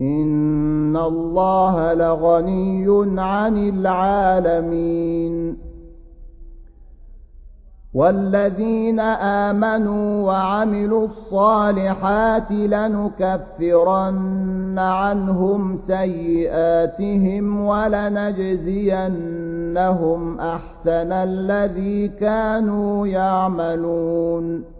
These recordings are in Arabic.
إن الله لغني عن العالمين والذين آمنوا وعملوا الصالحات لنكفرن عنهم سيئاتهم ولنجزينهم أحسن الذي كانوا يعملون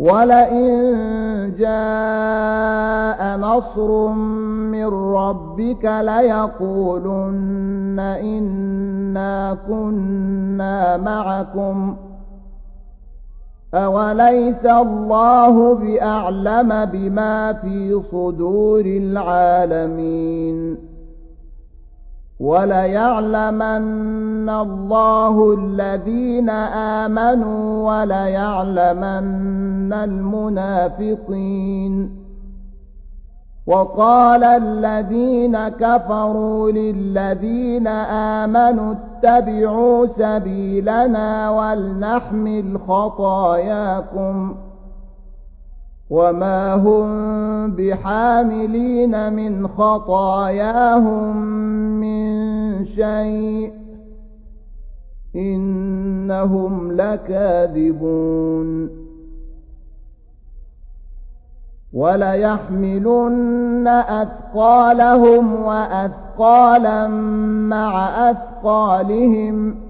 ولئن جاء نصر من ربك ليقولن إنا كنا معكم أوليس الله بأعلم بما في صدور العالمين وليعلمن الله الذين آمنوا وليعلمن المنافقين. وقال الذين كفروا للذين آمنوا اتبعوا سبيلنا ولنحمل خطاياكم. وما هم بحاملين من خطاياهم من شيء إنهم لكاذبون وليحملن أثقالهم وأثقالا مع أثقالهم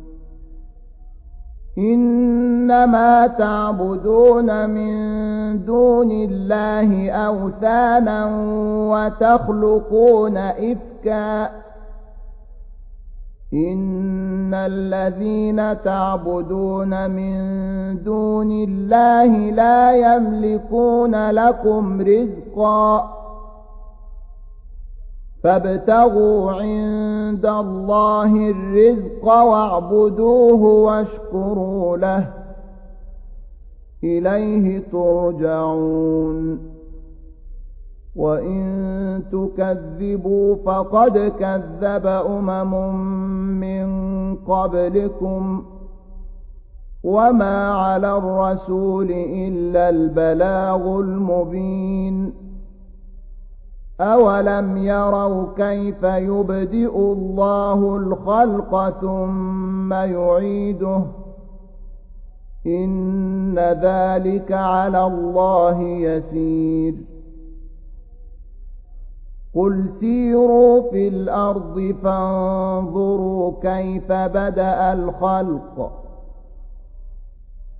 إنما تعبدون من دون الله أوثانا وتخلقون إفكا. إن الذين تعبدون من دون الله لا يملكون لكم رزقا. فابتغوا عند الله الرزق واعبدوه واشكروا له. إليه ترجعون. وإن تكذبوا فقد كذب أمم من قبلكم. وما على الرسول إلا البلاغ المبين. أولم يروا كيف يبدئ الله الخلق ثم يعيده إن ذلك على الله يسير قل سيروا في الأرض فانظروا كيف بدأ الخلق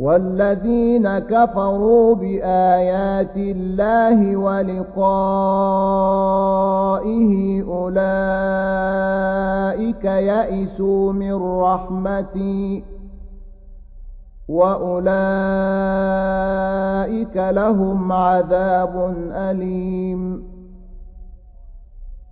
والذين كفروا بآيات الله ولقائه أولئك يئسوا من رحمتي وأولئك لهم عذاب أليم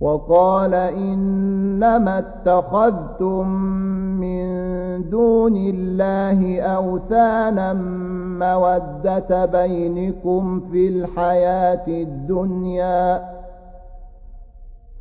وقال إنما اتخذتم من دون الله أوثانا مودة بينكم في الحياة الدنيا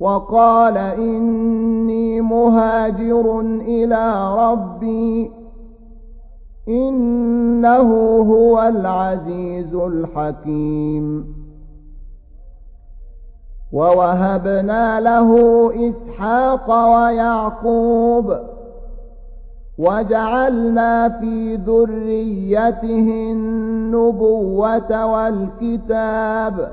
وقال إني مهاجر إلى ربي إنه هو العزيز الحكيم. ووهبنا له إسحاق ويعقوب وجعلنا في ذريته النبوة والكتاب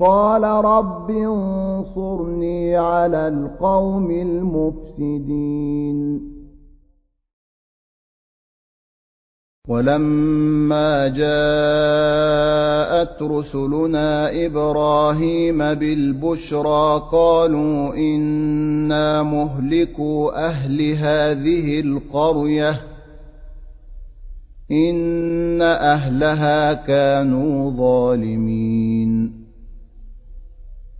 قال رب انصرني على القوم المفسدين. ولما جاءت رسلنا إبراهيم بالبشرى قالوا إنا مهلكوا أهل هذه القرية إن أهلها كانوا ظالمين.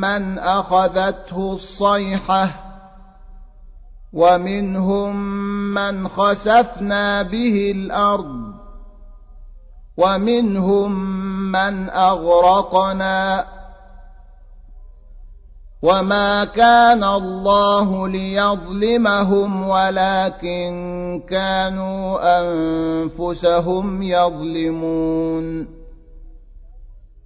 من اخذته الصيحه ومنهم من خسفنا به الأرض ومنهم من اغرقنا وما كان الله ليظلمهم ولكن كانوا انفسهم يظلمون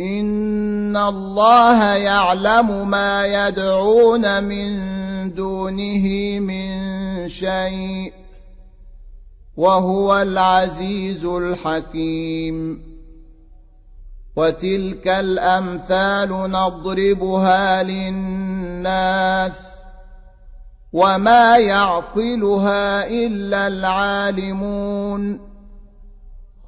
إن الله يعلم ما يدعون من دونه من شيء وهو العزيز الحكيم وتلك الأمثال نضربها للناس وما يعقلها إلا العالمون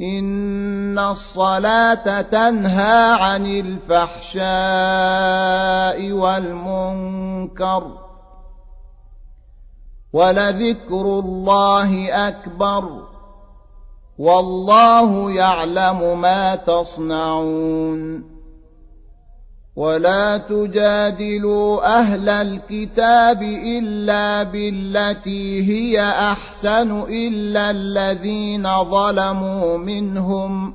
إن الصلاة تنهى عن الفحشاء والمنكر ولذكر الله أكبر والله يعلم ما تصنعون ولا تجادلوا أهل الكتاب إلا بالتي هي أحسن إلا الذين ظلموا منهم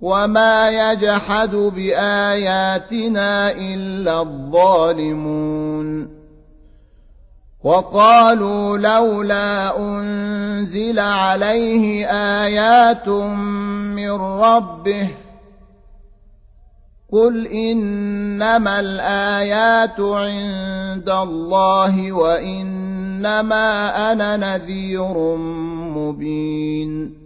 وما يجحد بآياتنا إلا الظالمون وقالوا لولا أنزل عليه آيات من ربه قل إنما الآيات عند الله وإنما أنا نذير مبين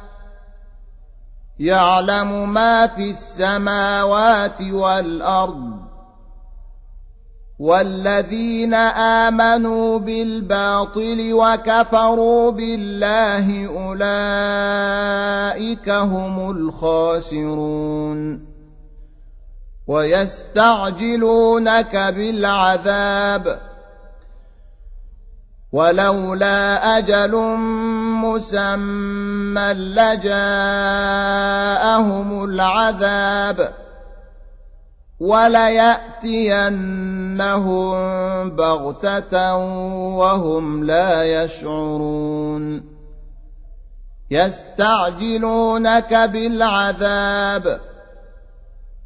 يعلم ما في السماوات والأرض والذين آمنوا بالباطل وكفروا بالله أولئك هم الخاسرون ويستعجلونك بالعذاب ولولا أجل مسمى لجاءهم العذاب وليأتينهم بغتة وهم لا يشعرون. يستعجلونك بالعذاب.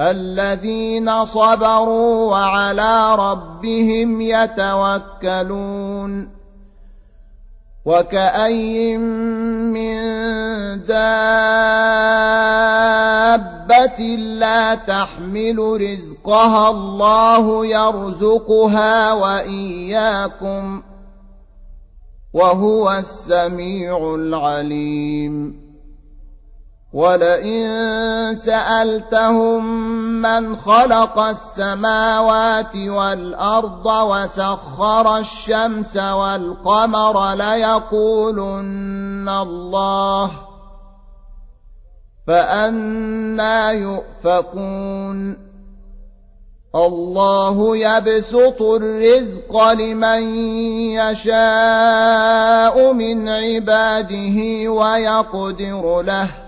الذين صبروا وعلى ربهم يتوكلون. وكأي من دابة لا تحمل رزقها الله يرزقها وإياكم وهو السميع العليم. ولئن سألتهم من خلق السماوات والأرض وسخر الشمس والقمر ليقولن الله فأنا يؤفكون. الله يبسط الرزق لمن يشاء من عباده ويقدر له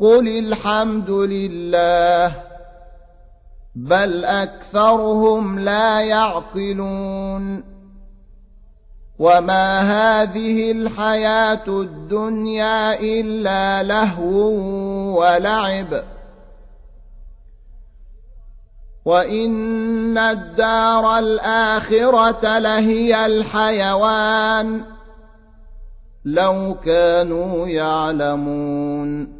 قل الحمد لله بل أكثرهم لا يعقلون وما هذه الحياة الدنيا إلا لهو ولعب وإن الدار الآخرة لهي الحيوان لو كانوا يعلمون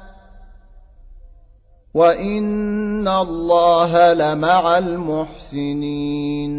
وإن الله لمع المحسنين